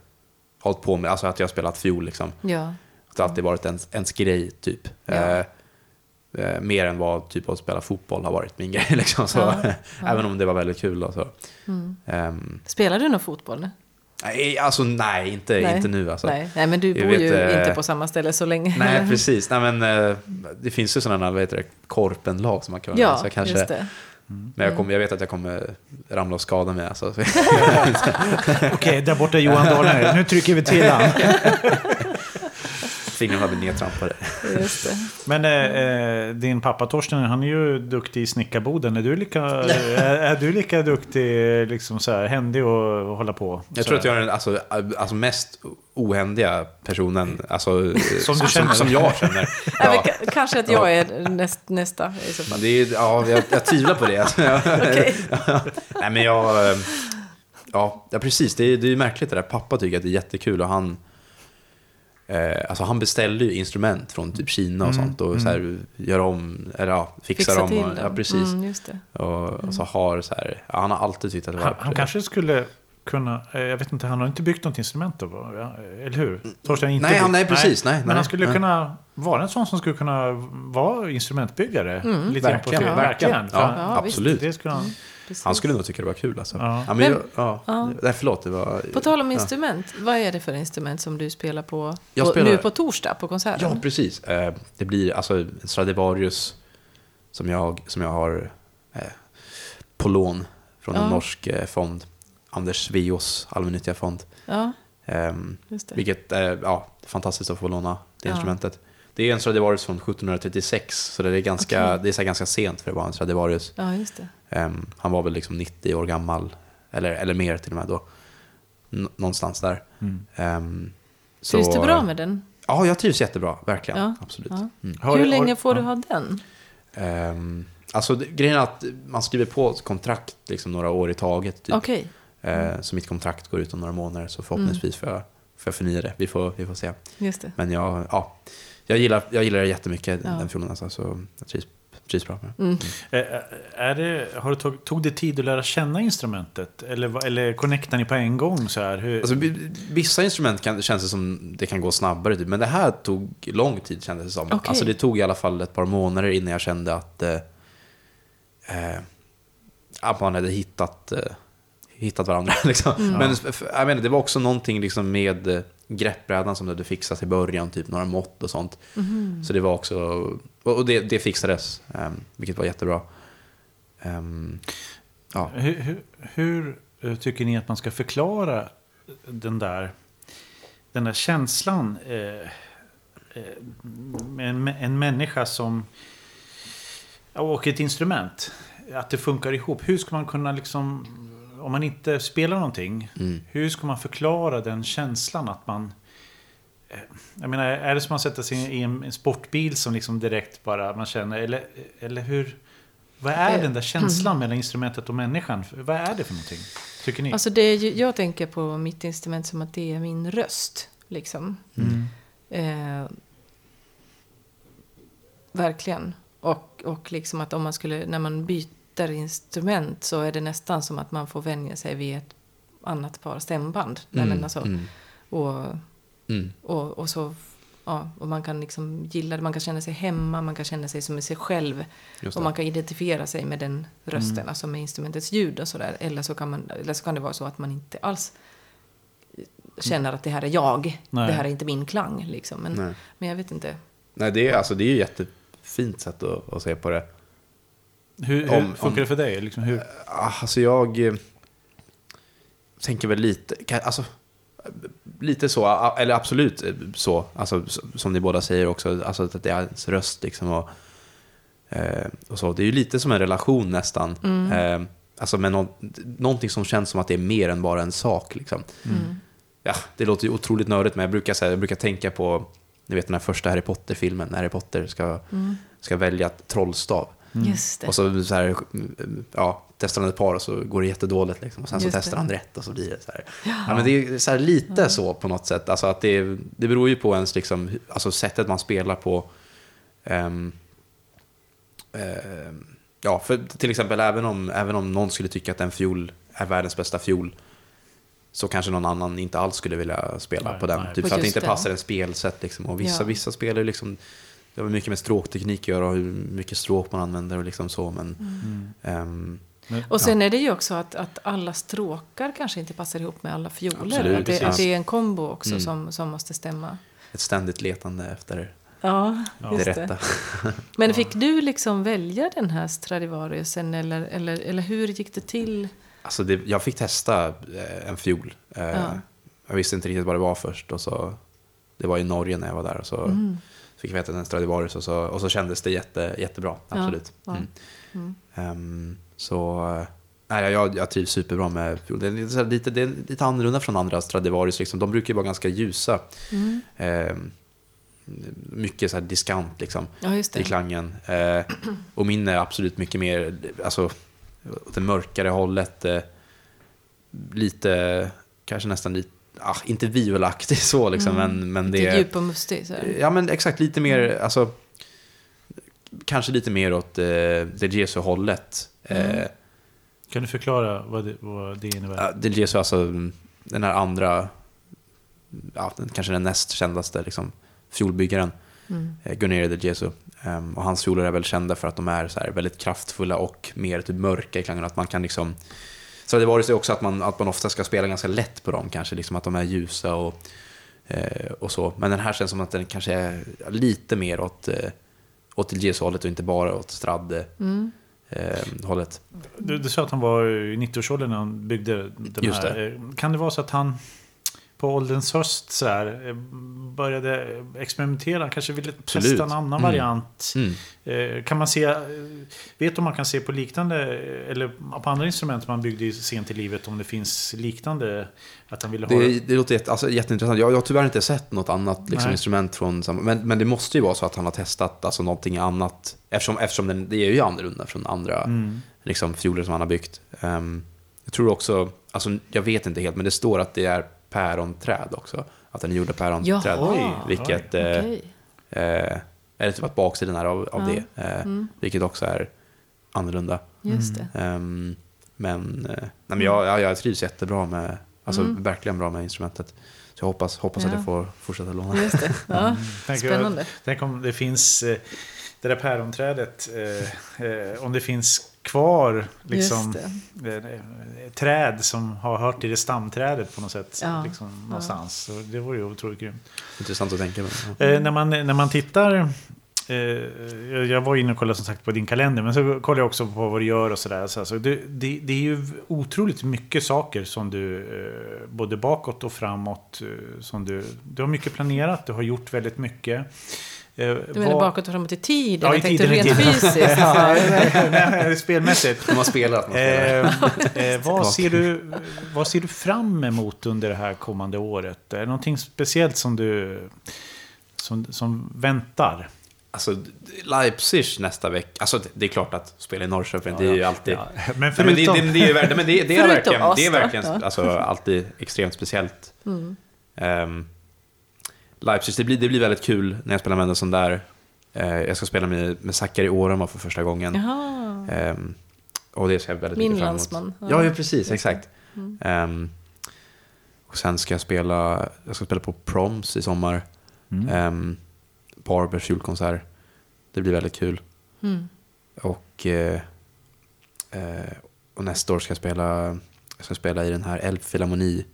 hållit på med, alltså att jag har spelat fiol liksom. Ja. Att det alltid varit ens, ens grej typ. Ja. Eh, eh, mer än vad typ att spela fotboll har varit min grej liksom. Så, Ja, Även om det var väldigt kul. Och så. Mm. Ehm, Spelar du någon fotboll? Nej, alltså nej, inte, Nej. inte nu alltså. Nej. Nej, men du bor vet, ju eh, inte på samma ställe så länge. Nej, precis. Nej, men, eh, det finns ju sådana, vad heter det, korpenlag som man kan Ja, så jag kanske, just det. Men jag, kommer, jag vet att jag kommer ramla och skada mig. Alltså. Okej, där borta är Johan Dahlner. Nu trycker vi till han. Fingrarna blir nedtrampade. Just det. Men eh, eh, din pappa Torsten, han är ju duktig i snickarboden. Är du lika, är, är du lika duktig, liksom så här, händig och, och hålla på? Jag tror att jag är den alltså, alltså mest ohändiga personen alltså, Som du känner. som, som jag känner. Ja. ka- kanske att jag är näst, nästa i så fall. Men det är, ja, jag, jag tvivlar på det. Alltså, nej, men jag... eh, Ja, ja precis. Det är, det är märkligt det där. Pappa tycker att det är jättekul och han... Eh, alltså han beställer ju instrument från typ Kina och Mm, sånt och så här, gör om, eller ja, fixar Fixa dem. till Och, ja, precis. Mm, just det. Och, och så har så här, ja, han har alltid tyckt att det var... Han, han kanske skulle kunna, eh, jag vet inte, han har inte byggt något instrument då, eller hur? Torsten inte Nej, han- nej, precis, nej, Men nej, han skulle nej. kunna vara en sån som skulle kunna vara instrumentbyggare. Mm. Lite grann på Verkligen, verkligen. Ja, Ja, absolut. Det skulle han. Precis. Han skulle nog tycka det var kul alltså. Ja. Ja, men, jag, ja, Ja. Nej, förlåt, det var... På tal om ja. instrument, vad är det för instrument som du spelar på, Jag på spelar- nu på torsdag på konserten? Ja, precis. Eh, Det blir alltså en Stradivarius som jag, som jag har eh, på lån från en Ja. norsk eh, fond. Anders Sveos allmännyttiga fond. Ja, Ehm, just det. Vilket är ja, fantastiskt att få låna det Ja. instrumentet. Det är en Stradivarius från 1736, så det är, ganska, Okej. det är så ganska sent för att vara en Stradivarius. Ja, just det. Ehm, han var väl liksom 90 år gammal, eller, eller mer till och med då. N- någonstans där. Mm. Ehm, Trivs du bra med den? Ja, jag trivs jättebra, verkligen. Ja, Absolut. ja. Mm. Hur du- länge har- får du ha den? Ehm, alltså det, grejen är att man skriver på ett kontrakt liksom några år i taget. Typ. Okej. Eh, så mitt kontrakt går ut om några månader så förhoppningsvis får, jag, får jag förnya det. Vi får, vi får se. Just det. Men jag, ja, jag, gillar, jag gillar det jättemycket, Ja. den fiolen. Alltså, så jag trivs trivs bra med. Eh, Är det, har det tog, tog det tid att lära känna instrumentet? Eller, eller connectar ni på en gång? Så här? Hur, Alltså, vi- vissa instrument kan, känns det som det kan gå snabbare, typ. men det här tog lång tid kändes det som. Okej. Alltså, det tog i alla fall ett par månader innan jag kände att, eh, eh, att man hade hittat, eh, hittat varandra. Liksom. Men f- f- jag menar, det var också någonting liksom, med greppbrädan som du hade fixat i början, typ några mått och sånt. Så det var också, och det, det fixades, eh, vilket var jättebra. Ehm, ja. hur, hur, hur eh, tycker ni att man ska förklara den där, den där känslan eh, eh, med en, en människa som och ett instrument? Att det funkar ihop. Hur ska man kunna liksom, om man inte spelar någonting, Mm. hur ska man förklara den känslan att man eh, jag menar, är det som att sätta sig i en, en sportbil som liksom direkt bara man känner, eller, eller hur? Vad är Eh, den där känslan mellan instrumentet och människan? Vad är det för någonting? Tycker ni? Alltså det är ju, jag tänker på mitt instrument som att det är min röst. Liksom. Mm. Eh, verkligen. Och, och liksom att om man skulle, när man byter instrument så är det nästan som att man får vänja sig vid ett annat par stämband. Men alltså, mm, och, mm. och, och så Ja, och man kan liksom gilla det, man kan känna sig hemma, man kan känna sig som sig själv. Och man kan identifiera sig med den rösten, alltså med instrumentets ljud och sådär. Eller, så kan man, eller så kan det vara så att man inte alls känner att det här är jag. Nej. Det här är inte min klang. Liksom. Men, Nej. men jag vet inte. Nej, det är, alltså, det är ju ett jättefint sätt att, att se på det. Hur, hur Om- funkar om- det för dig? Liksom hur, Ah, Alltså jag eh, tänker väl lite, alltså, lite så, eller absolut eh, så, alltså, som ni båda säger också, alltså att det är ens röst liksom och, eh, och så. Det är ju lite som en relation nästan. Eh, alltså med nå- någonting som känns som att det är mer än bara en sak liksom. Mm. Ja, det låter ju otroligt nördigt, men jag brukar, säga, jag brukar tänka på, ni vet den här första Harry Potter-filmen, när Harry Potter ska, ska välja trollstav. Just det. Och så, så här, ja, testar han ett par och så går det jättedåligt. Liksom. Och sen så Just testar det. han rätt och så blir det så här. Ja. men det är så här lite så på något sätt. Alltså att det, det beror ju på ens liksom, alltså sättet man spelar på. Ehm, ehm, ja, för till exempel även om, även om någon skulle tycka att en fiol är världens bästa fiol så kanske någon annan inte alls skulle vilja spela Nej, på den. nej. Typ för att det inte passar en spelsätt. Liksom. Och vissa, Ja. vissa spelar liksom, det har mycket med stråkteknik att göra och hur mycket stråk man använder och liksom så. Men, ehm, Och sen är det ju också att, att alla stråkar kanske inte passar ihop med alla fioler. Absolut, att, det, det är en kombo också Mm. som, som måste stämma. ett ständigt letande efter Ja, Ja. det rätta. det. Men fick du liksom välja den här Stradivariusen eller, eller, eller hur gick det till? Alltså det, jag fick testa eh, en fiol. Eh, Ja. Jag visste inte riktigt vad det var först. Och så, det var i Norge när jag var där. Och så Mm. Fick veta den Stradivarius och så, och så kändes det jätte, jättebra. Ja, Absolut. ja. Mm. Mm. Ehm, så nej, jag, jag trivs superbra med. Det är lite, så här lite, det är lite annorlunda från andra Stradivarius. Liksom. De brukar ju vara ganska ljusa. Mm. Ehm, mycket så här diskant liksom. Ja, i klangen. Eh, och min är absolut mycket mer, alltså, det mörkare hållet. Eh, lite, kanske nästan lite, ah, inte violaktig så liksom, men, men det är... djup och mustig. Så. Ja men exakt, lite mer, alltså, kanske lite mer åt eh, det Jesu-hållet. Eh, kan du förklara vad det, vad det innebär? Ja, Del Jesu, alltså den här andra, ja, kanske den näst kändaste liksom, fiolbyggaren, Mm. eh, Gunneri Del Jesu. Ehm, och hans fioler är väl kända för att de är så här väldigt kraftfulla och mer typ mörka i klangen. Att man kan liksom... Så det var det också att man, att man ofta ska spela ganska lätt på dem, kanske liksom att de är ljusa och, eh, och så. Men den här känns som att den kanske är lite mer åt, eh, åt Del Jesu-hållet och inte bara åt Mm. Strad-hållet. Du, du sa att han var i 90-årsåldern när han byggde den Just här. Eh, Kan det vara så att han på ålderns höst så här, eh, började experimentera? Kanske ville Absolut. testa en annan Mm. variant. Mm. Eh, Kan man se, eh, vet du om man kan se på liknande, eller på andra instrument man byggde i sent i livet, om det finns liknande? Att han ville ha... Det, det låter jätte, alltså, jätteintressant. Jag, jag har tyvärr inte sett något annat liksom, instrument från samma... Men, men det måste ju vara så att han har testat alltså, någonting annat. Eftersom, eftersom den, det är ju annorlunda från andra Mm. liksom, fioler som han har byggt. Ehm, jag tror också, alltså, jag vet inte helt, men det står att det är päronträd också. Att den är gjord av päronträd. Oj, Vilket, eh, Okej. eh, eller typ att baksidan är av, av Ja. det. Eh, Mm. Vilket också är annorlunda. Just det. Ehm, men eh, nej, men jag, jag, jag trivs jättebra med, alltså Mm. verkligen bra med instrumentet. Så jag hoppas, hoppas att Ja. jag får fortsätta låna. Just det. Ja. Tänk, Spännande. Tänk om det finns eh, det där päronträdet, eh, eh, om det finns kvar liksom, eh, eh, träd som har hört till det stamträdet på något sätt. Ja. Liksom, någonstans. Så det vore ju otroligt grymt. Intressant att tänka på. Eh, när, man, när man tittar, eh, jag- var inne och kollade som sagt på din kalender, men så kollade jag också på vad du gör och sådär. Så, alltså, det, det, det är ju otroligt mycket saker som du, eh, både bakåt och framåt, som du, du har mycket planerat, du har gjort väldigt mycket. Eh, Du menar bakåt och framåt i tiden? Ja, i jag tänkte tiden, i rent tiden. fysiskt. Ja, nej, spelmässigt. De har spelat. Man spelar. Eh, eh, vad, ser du, vad ser du fram emot under det här kommande året? Är det någonting speciellt som du som, som väntar? Alltså, Leipzig nästa vecka. Alltså, det- är klart att spela i Norrköping, det är ju alltid... Ja, men Nej, men det, förutom... det, det är ju ver- men det, det är Förutom verkligen, det är verkligen Ja. alltså, alltid extremt speciellt. Mm. Um, Leipzig, det blir, det blir väldigt kul när jag spelar med en sån där. Eh, jag ska spela med, med Sakari Orama för första gången. Jaha. Ehm, och det ser jag väldigt Min mycket fram emot. landsman. Ja, ja precis, exakt. Mm. Ehm, och sen ska jag spela, jag ska spela på Proms i sommar. Mm. Um, Barbers julkonsert. Det blir väldigt kul. Mm. Och, eh, eh, och nästa år ska jag spela, jag ska spela i den här Elbphilharmoni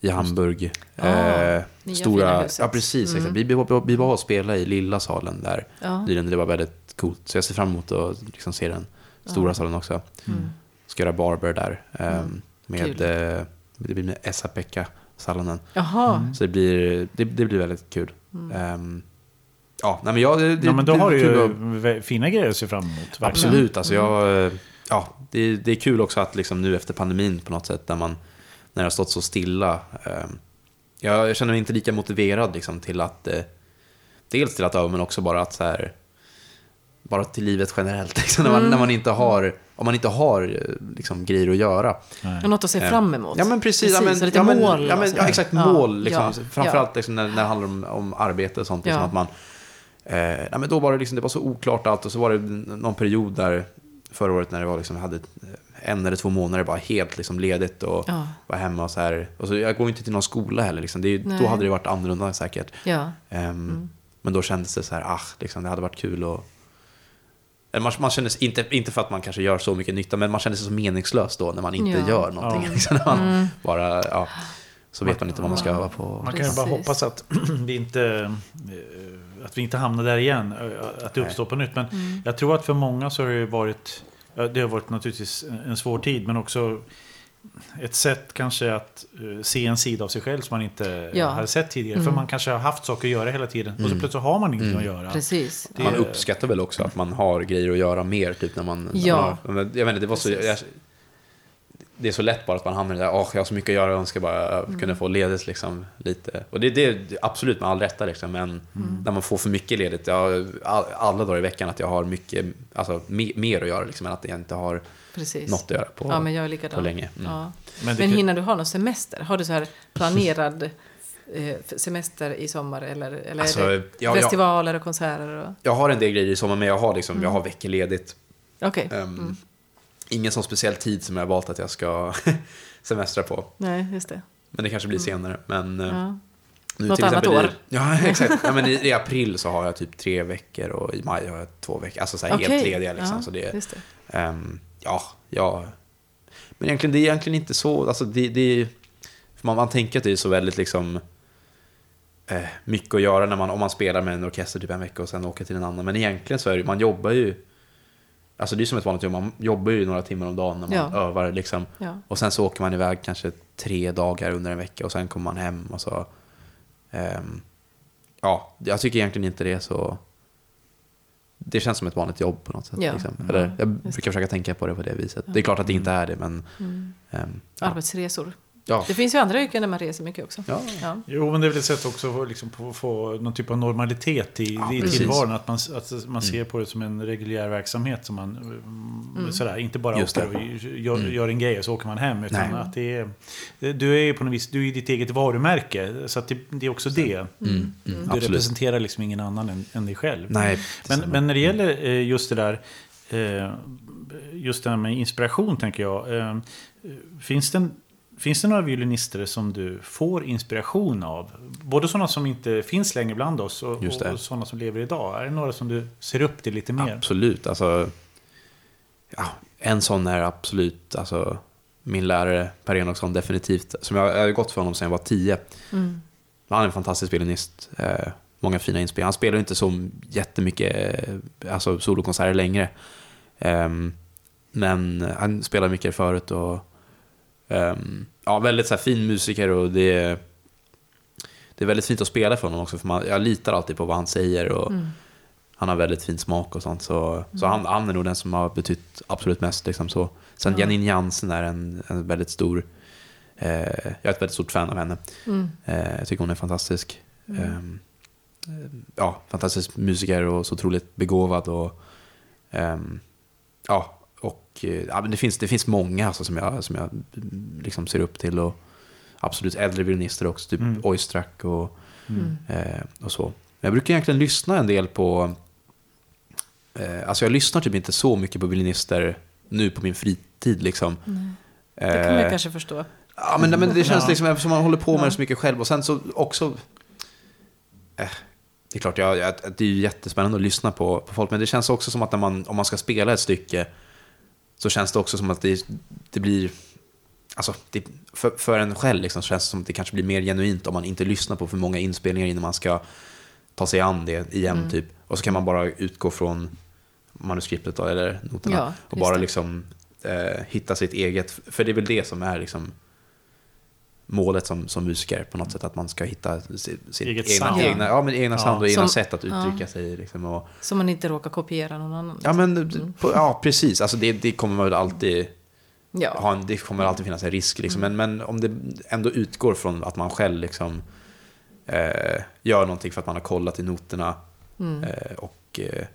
i Hamburg. Ah, eh, nya fina stora, ja precis, Mm. exakt. Vi, vi, var- vi var och spelade i lilla salen där. Ja. Det, det var väldigt coolt. Så jag ser fram emot att liksom se den stora Ja. salen också. Mm. Ska göra Barber där. eh, Mm. Med, eh, det blir med Esa-Pekka Salonen. Jaha. Så det blir, det, det blir väldigt kul. Mm. Ehm, ja, nej men jag... Det, ja, men då det- har du ju att- fina grejer att se fram emot. verkligen. Absolut, alltså Mm. jag... Ja, det, det är kul också att liksom nu efter pandemin på något sätt, när, man, när det har stått så stilla. ehm, jag, känner mig inte lika motiverad liksom till att... Eh, dels till att öva, men också bara att så här... Bara till livet generellt. Liksom, när, man, Mm. när man inte har... Om man inte har eh, liksom, grejer att göra. Nej. Och något att se Eh, fram emot. Ja men precis, ja, men, lite ja, men, mål. ja, men, ja, exakt, Ja, mål. Liksom, ja, framförallt liksom, när, när det handlar om, om arbete och sånt. Liksom, Ja. att man, eh, ja, men då var det, liksom, det var så oklart allt och så var det någon period där förra året när det var liksom, hade en eller två månader bara helt liksom, ledigt och Ja. var hemma och så här. Och så, jag går inte till någon skola heller, liksom. det är, då hade det varit annorlunda säkert. Ja. Ehm, Men då kändes det så här, ah, liksom, det hade varit kul att... Eller Man, man kändes, inte, inte för att man kanske gör så mycket nytta, men man känner sig så meningslös då när man inte Ja. gör någonting. Ja. Liksom, när man Mm. bara, ja, så vet man inte vad man ska öva på. Man kan ju bara hoppas att vi inte, eh, att vi inte hamnar där igen, att det uppstår på nytt. Men Mm. jag tror att för många så har det ju varit, det har varit naturligtvis en svår tid, men också ett sätt kanske att eh, se en sida av sig själv som man inte Ja. hade sett tidigare. För Mm. man kanske har haft saker att göra hela tiden och så Mm. plötsligt har man ingenting Mm. att göra. Precis. Det- Man uppskattar väl också att man har grejer att göra mer, typ när man... Ja. när man- jag vet inte, det var så... Jag, det är så lätt bara att man hamnar i det där, åh, jag har så mycket att göra, jag önskar bara Mm. kunna få ledigt liksom lite. Och det, det är absolut med all rätta liksom, men Mm. när man får för mycket ledigt, jag, all, alla dagar i veckan att jag har mycket, alltså me, mer att göra liksom, än att jag inte har Precis. något att göra på, ja, men jag är på länge. Mm. Ja. Men Men hinner du ha någon semester? Har du så här planerad eh, semester i sommar? Eller, eller Alltså, är det ja, jag, festivaler och konserter? Och... jag har en del grejer i sommar, men jag har, liksom, Mm. jag har veckor ledigt. Okej. Ehm, Mm. Ingen sån speciell tid som jag har valt att jag ska semestra på. Nej, just det. Men det kanske blir senare. Men eh, Ja. nu Något till annat år. I, ja, exakt. Ja, men i, I april så har jag typ tre veckor och i maj har jag två veckor. Alltså så här helt Okej. lediga liksom. Ja, Så det, just det. ehm, ja, ja. Men egentligen, det är egentligen inte så. Alltså det, det man, man tänker att det är så väldigt liksom eh, mycket att göra när man, om man spelar med en orkester typ en vecka och sen åker till en annan. Men egentligen så är det, man jobbar ju Alltså det är som ett vanligt jobb, man jobbar ju några timmar om dagen när man Ja. övar liksom. Ja. Och sen så åker man iväg kanske tre dagar under en vecka och sen kommer man hem och så... ehm, ja, jag tycker egentligen inte det är så... Det känns som ett vanligt jobb på något sätt. Ja. Liksom. Eller, jag brukar försöka tänka på det på det viset. Det är klart att det inte är det, men... Mm. ja. Arbetsresor Ja. Det finns ju andra yrken där man reser mycket också. Ja. Ja. Jo, men det är väl ett sätt också att liksom få, få någon typ av normalitet i, Ja, i tillvaron. Att man, att man ser på det som en reguljär verksamhet. Som man, mm. sådär, inte bara Just åker och gör, Mm. gör en grej och så åker man hem. Utan Nej. att det är, du är ju på något vis, du är ditt eget varumärke. Så att det, det är också det. Mm, mm, Du absolut. representerar liksom ingen annan än, än dig själv. Nej, Men, men när det gäller eh, just det där, eh, just det här med inspiration tänker jag. eh, Finns det, finns det några violinister som du får inspiration av? Både sådana som inte finns längre bland oss och, och sådana som lever idag. Är det några som du ser upp till lite mer? Absolut, alltså. Ja, en sån är absolut, alltså. Min lärare Per Enoksson, definitivt. Som jag, jag har gått för honom sedan jag var tio. Mm. Han är en fantastisk violinist. Eh, många fina inspel. Han spelar inte så jättemycket eh, alltså, solokonserter längre. Ehm, men han spelar mycket förut och ehm, ja, väldigt så här, fin musiker och det är, det är väldigt fint att spela för honom också. För man, jag litar alltid på vad han säger och Mm. han har väldigt fin smak och sånt. Så, så han, han är nog den som har betytt absolut mest. Liksom, så. Sen Ja. Janine Jansen är en, en väldigt stor, eh, jag är ett väldigt stort fan av henne. Mm. Eh, jag tycker hon är fantastisk. Mm. Eh, ja, fantastisk musiker och så otroligt begåvad. Och, ehm, ja, och eh, ja, men det, finns, det finns många alltså, som jag, som jag mm, liksom ser upp till. Och absolut äldre violinister också, typ Mm. Oistrakh och, Mm. eh, och så. Men jag brukar egentligen lyssna en del på... Eh, alltså jag lyssnar typ inte så mycket på violinister nu på min fritid. Liksom. Nej. Det kan man Eh, kanske förstå. Ja, men, men det känns Ja. liksom som man håller på med Ja. det så mycket själv. Och sen så också... Eh, det är klart, jag, jag, det är ju jättespännande att lyssna på, på folk. Men det känns också som att när man, om man ska spela ett stycke så känns det också som att det, det blir... Alltså, det, för, för en själv liksom, känns det som att det kanske blir mer genuint om man inte lyssnar på för många inspelningar innan man ska ta sig an det igen. Mm. Typ. Och så kan man bara utgå från manuskriptet då, eller noterna. Ja, och bara liksom eh, hitta sitt eget. För det är väl det som är liksom målet som, som musiker på något sätt. Att man ska hitta sitt, sitt Eget egna, sound. egna, ja, men egna Ja. sound och egna Som- sätt att ja. uttrycka sig. Liksom, och, Så man inte råkar kopiera någon annan. ja, men, Mm. på, ja, precis. Alltså, det, det kommer man väl alltid Ja. ha en, det kommer alltid finnas en risk. Liksom. Men, men om det ändå utgår från att man själv liksom, eh, gör någonting för att man har kollat i noterna Mm. eh, och eh,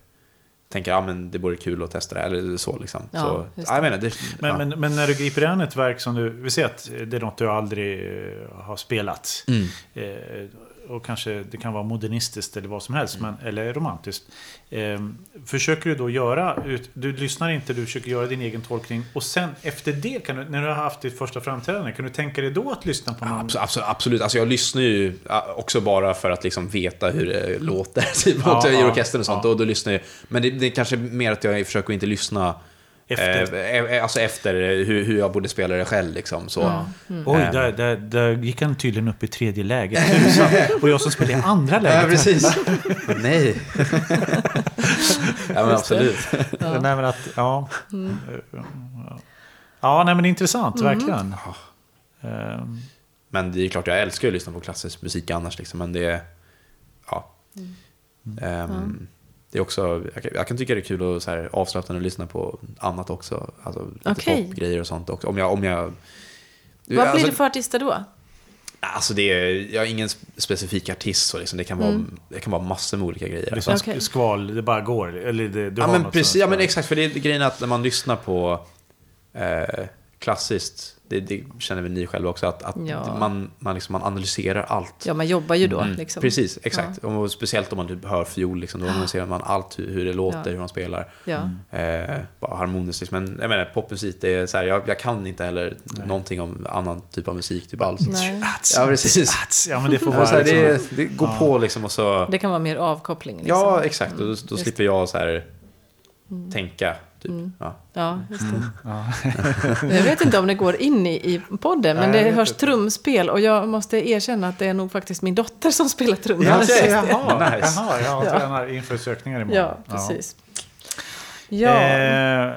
tänker att ah, det vore kul att testa det här, eller så. Liksom. Ja, så jag menar, det, Men, ja. men, men när du griper an ett verk som du, vi säger att det är något du aldrig har spelat. Mm. Eh, och kanske det kan vara modernistiskt eller vad som helst, men, eller romantiskt. Eh, försöker du då göra, ut, du lyssnar inte, du försöker göra din egen tolkning. Och sen efter det, kan du, när du har haft ditt första framträdande, kan du tänka dig då att lyssna på någon? Abs- Absolut, absolut. Alltså jag lyssnar ju ja, också bara för att liksom veta hur det låter typ, Ja, i ja, orkestern och sånt. ja. Och då lyssnar jag, men det, det är kanske mer att jag försöker inte lyssna Efter. eh, eh, alltså efter hur, hur jag borde spela det själv. Liksom, så. Ja. Mm. Oj, Eh. där, där, där gick han tydligen upp i tredje läget. Och jag som spelar i andra Ja, läget. precis. Nej. ja, men absolut. Nej, men att, ja. Ja, nej men det är intressant, Mm. verkligen. Ehm, Men det är klart, jag älskar ju att lyssna på klassisk musik annars. Liksom, men det är... Ja. Ehm, Det är också, jag kan, jag kan tycka det är kul att så här, avslappnande att lyssna på annat också. Alltså lite Okej. popgrejer och sånt också. Om jag... Om jag Vad alltså, blir det för artister då? Alltså det är, jag är ingen specifik artist så liksom. Det kan vara, det kan vara massor med olika grejer. det är som Okej. sk- skval, det bara går. Eller det, du Ja har men precis, ja men exakt. För det är grejen att när man lyssnar på eh, klassiskt, det, det känner väl ni själva också, att, att Ja. man, man, liksom, man analyserar allt. Ja, man jobbar ju då. Mm, Liksom. Precis, exakt. Och speciellt om man typ hör fiol, liksom, då analyserar man allt hur, hur det låter, Ja. hur man spelar. Ja. Eh, bara harmoniskt. liksom. Men jag menar, popmusik, det är så här, jag, jag kan inte heller någonting om annan typ av musik typ alls. Nej. Ja, precis. ats. Ja, men det får Ja, vara så här, liksom, det, det går Ja. på liksom och så... Det kan vara mer avkoppling. Liksom. Ja, exakt. Och då, då Just slipper jag så här tänka. Typ. Ja. Ja, just det. Ja. Jag vet inte om det går in i, i podden, men Nej, det hörs inte. trumspel och jag måste erkänna att det är nog faktiskt min dotter som spelar trummor. Ja, det- jaha, Nice. jaha, jag Ja. tränar inför sökningar imorgon. Ja, precis. Ja, Eh,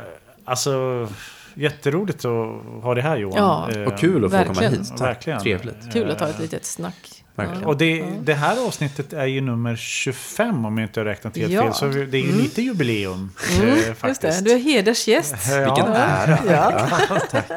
alltså, jätteroligt att ha det här Johan. Ja. Eh, Och kul att få komma hit. Tack. Verkligen. Trevligt. kul att ta ett litet snack. Verkligen. Och det, det här avsnittet är ju nummer 25 om jag inte har räknat helt Ja. fel. Så det är ju lite jubileum eh, Mm, just faktiskt. det, du är hedersgäst. Ja. Vilken ära. Ja.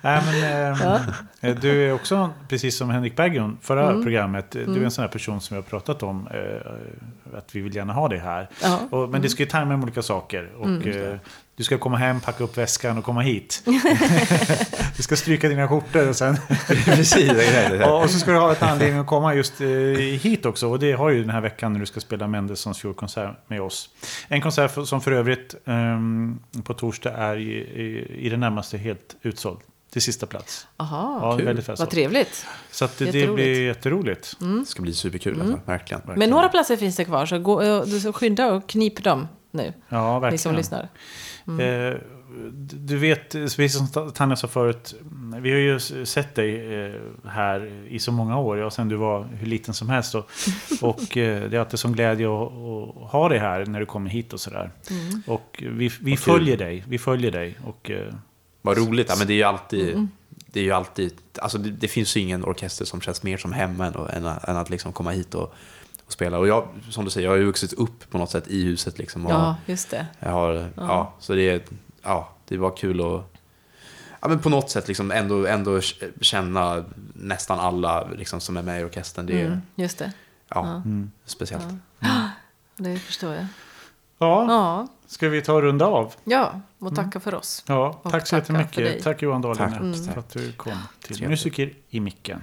Nej, men, eh, Du är också, precis som Henrik Berggren, förra Mm. programmet, du är en sån här person som vi har pratat om. Eh, att vi vill gärna ha dig här. Ja. Och, men det ska ju tajma med olika saker. Och, Mm. eh, du ska komma hem, packa upp väskan och komma hit. du ska stryka dina skjortor och sen... Precis, det är det. och, och så ska du ha ett anledning att komma just eh, hit också. Och det har ju den här veckan när du ska spela Mendelssohns Fjordkonsert med oss. En konsert som för övrigt ehm, på torsdag är i, i, i det närmaste helt utsåld. Till sista plats. Aha, Ja, kul. väldigt vad trevligt. Så att det, det Jätteroligt. Mm. blir jätteroligt. Det ska bli superkul, alltså, verkligen. Men några platser finns det kvar, så, gå, eh, ska skynda och knip dem nu. Ja, Ni som verkligen. lyssnar. Eh, du vet, precis som Tanja sa förut, vi har ju sett dig eh, här i så många år, ja, sen du var hur liten som helst. Och, och eh, det är alltid som glädje att, att ha dig här när du kommer hit och sådär. Mm. Och vi, vi kul. följer dig, vi följer dig. Och, eh, Vad roligt. Ja, men det är ju alltid... Det är ju alltid... Alltså det, det finns ju ingen orkester som känns mer som hemma än, än, att- än att liksom komma hit och, och spela. Och jag, som du säger, jag har ju vuxit upp på något sätt i huset. Liksom, och Ja, just det. Jag har, ja. så det, är- ja, det var kul att ja, men på något sätt liksom ändå, ändå känna nästan alla liksom, som är med i orkestern. Det är Mm, just det. ja, speciellt. Det förstår jag. ja, Ja, ska vi ta och runda av? ja och tacka för oss. Ja, Och tack så jättemycket. Tack Johan Tack. för Mm. att du kom till Trevligt. Musiker i micken.